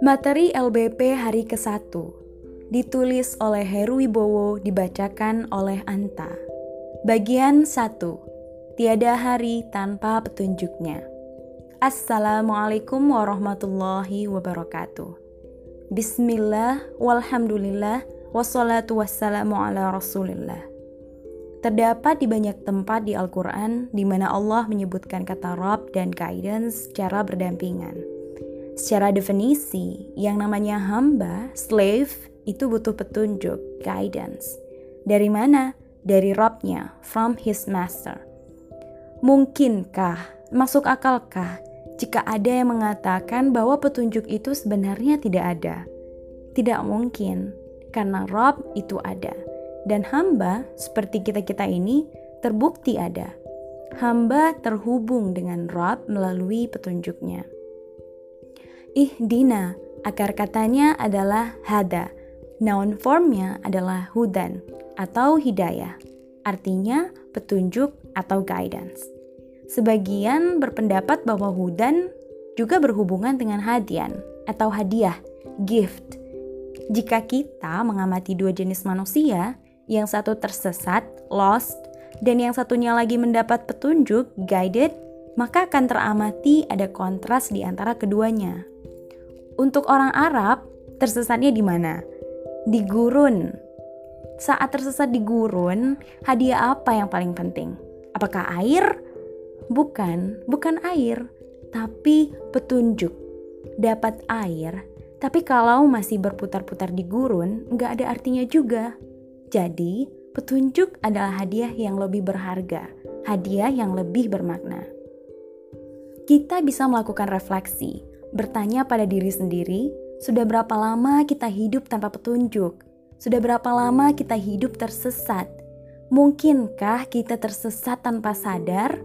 Materi LBP hari ke-1 ditulis oleh Heru Wibowo dibacakan oleh Anta. Bagian 1. Tiada hari tanpa petunjuknya. Assalamualaikum warahmatullahi wabarakatuh. Bismillah, walhamdulillah, wassalatu wassalamu ala rasulillah. Terdapat di banyak tempat di Al-Quran di mana Allah menyebutkan kata Rob dan guidance secara berdampingan. Secara definisi, yang namanya hamba, slave, itu butuh petunjuk, guidance. Dari mana? Dari Robnya, from his master. Mungkinkah, masuk akalkah, jika ada yang mengatakan bahwa petunjuk itu sebenarnya tidak ada? Tidak mungkin, karena Rob itu ada. Dan hamba, seperti kita-kita ini, terbukti ada. Hamba terhubung dengan Rob melalui petunjuknya ihdina. Akar katanya adalah hada. Noun formnya adalah hudan atau hidayah. Artinya petunjuk atau guidance. Sebagian berpendapat bahwa hudan juga berhubungan dengan hadian atau hadiah, gift. Jika kita mengamati dua jenis manusia, yang satu tersesat, lost, dan yang satunya lagi mendapat petunjuk, guided, maka akan teramati ada kontras di antara keduanya. Untuk orang Arab, tersesatnya di mana? Di gurun. Saat tersesat di gurun, hadiah apa yang paling penting? Apakah air? Bukan, bukan air, tapi petunjuk. Dapat air, tapi kalau masih berputar-putar di gurun, nggak ada artinya juga. Jadi, petunjuk adalah hadiah yang lebih berharga, hadiah yang lebih bermakna. Kita bisa melakukan refleksi, bertanya pada diri sendiri, sudah berapa lama kita hidup tanpa petunjuk? Sudah berapa lama kita hidup tersesat? Mungkinkah kita tersesat tanpa sadar?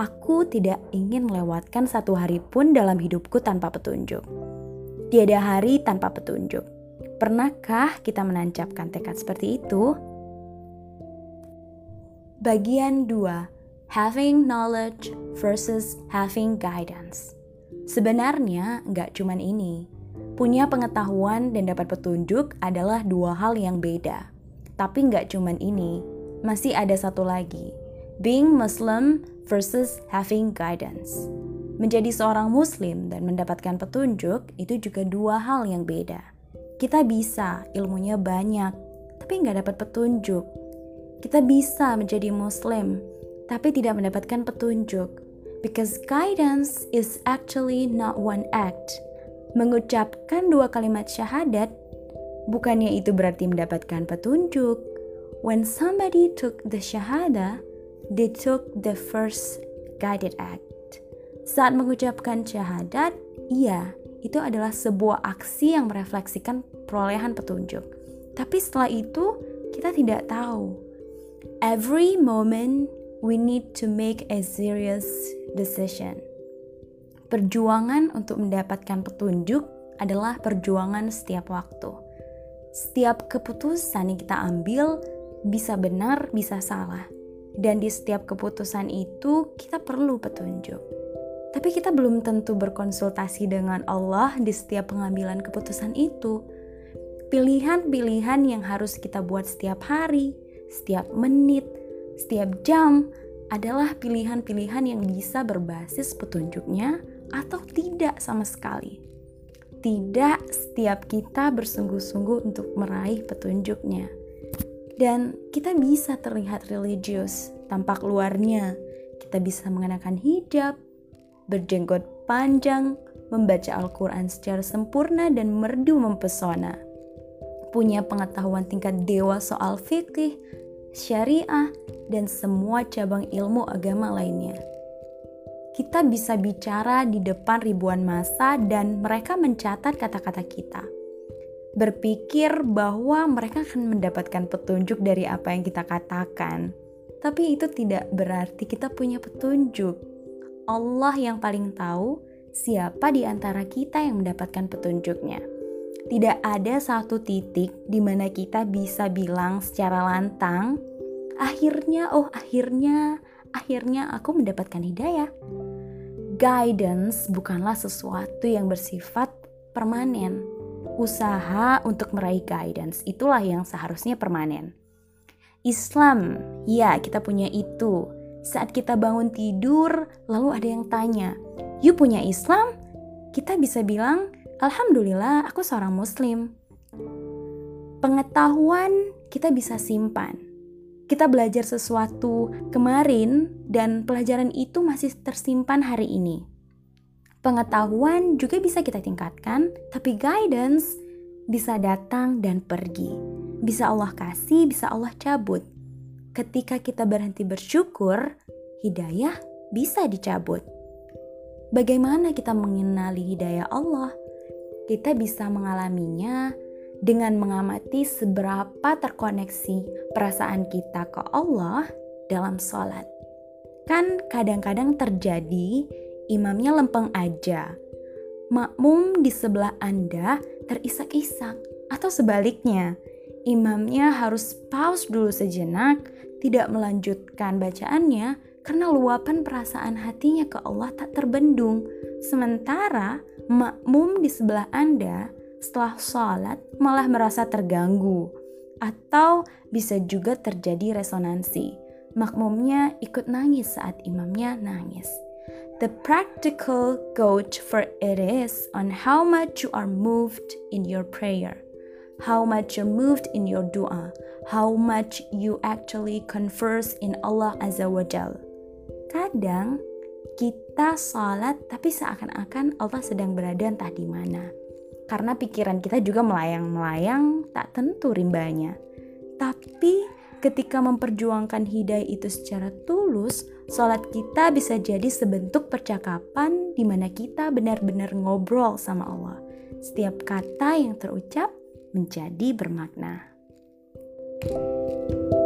Aku tidak ingin melewatkan satu hari pun dalam hidupku tanpa petunjuk. Tiada hari tanpa petunjuk. Pernahkah kita menancapkan tekad seperti itu? Bagian 2. Having knowledge versus having guidance. Sebenarnya nggak cuman ini. Punya pengetahuan dan dapat petunjuk adalah dua hal yang beda. Tapi nggak cuman ini, masih ada satu lagi. Being Muslim versus having guidance. Menjadi seorang muslim dan mendapatkan petunjuk itu juga dua hal yang beda. Kita bisa, ilmunya banyak, tapi nggak dapat petunjuk. Kita bisa menjadi muslim, tapi tidak mendapatkan petunjuk because guidance is actually not one act. Mengucapkan dua kalimat syahadat bukannya itu berarti mendapatkan petunjuk. When somebody took the shahada, they took the first guided act. Saat mengucapkan syahadat, iya, itu adalah sebuah aksi yang merefleksikan perolehan petunjuk. Tapi setelah itu, kita tidak tahu. Every moment we need to make a serious decision. Perjuangan untuk mendapatkan petunjuk adalah perjuangan setiap waktu. Setiap keputusan yang kita ambil bisa benar, bisa salah. Dan di setiap keputusan itu kita perlu petunjuk. Tapi kita belum tentu berkonsultasi dengan Allah di setiap pengambilan keputusan itu. Pilihan-pilihan yang harus kita buat setiap hari, setiap menit, setiap jam adalah pilihan-pilihan yang bisa berbasis petunjuknya atau tidak sama sekali. Tidak setiap kita bersungguh-sungguh untuk meraih petunjuknya. Dan kita bisa terlihat religius, tampak luarnya. Kita bisa mengenakan hijab, berjenggot panjang, membaca Al-Quran secara sempurna dan merdu mempesona. Punya pengetahuan tingkat dewa soal fikih, syariah, dan semua cabang ilmu agama lainnya. Kita bisa bicara di depan ribuan masa dan mereka mencatat kata-kata kita. Berpikir bahwa mereka akan mendapatkan petunjuk dari apa yang kita katakan. Tapi itu tidak berarti kita punya petunjuk. Allah yang paling tahu siapa di antara kita yang mendapatkan petunjuknya. Tidak ada satu titik di mana kita bisa bilang secara lantang akhirnya oh akhirnya akhirnya aku mendapatkan hidayah. Guidance bukanlah sesuatu yang bersifat permanen. Usaha untuk meraih guidance itulah yang seharusnya permanen. Islam, ya kita punya itu. Saat kita bangun tidur, lalu ada yang tanya, "You punya Islam?" Kita bisa bilang, "Alhamdulillah, aku seorang Muslim." Pengetahuan kita bisa simpan. Kita belajar sesuatu kemarin, dan pelajaran itu masih tersimpan hari ini. Pengetahuan juga bisa kita tingkatkan, tapi guidance bisa datang dan pergi. Bisa Allah kasih, bisa Allah cabut. Ketika kita berhenti bersyukur, hidayah bisa dicabut. Bagaimana kita mengenali hidayah Allah? Kita bisa mengalaminya dengan mengamati seberapa terkoneksi perasaan kita ke Allah dalam sholat. Kan kadang-kadang terjadi imamnya lempeng aja, makmum di sebelah Anda terisak-isak, atau sebaliknya, imamnya harus pause dulu sejenak, tidak melanjutkan bacaannya karena luapan perasaan hatinya ke Allah tak terbendung. Sementara makmum di sebelah Anda setelah sholat malah merasa terganggu, atau bisa juga terjadi resonansi. Makmumnya ikut nangis saat imamnya nangis. The practical gauge for it is on how much you are moved in your prayer, how much you're moved in your dua, how much you actually converse in Allah Azza wa Jal. Kadang kita salat tapi seakan-akan Allah sedang berada entah di mana. Karena pikiran kita juga melayang-melayang tak tentu rimbanya. Tapi ketika memperjuangkan hidayah itu secara tulus, sholat kita bisa jadi sebentuk percakapan di mana kita benar-benar ngobrol sama Allah. Setiap kata yang terucap menjadi bermakna. thank you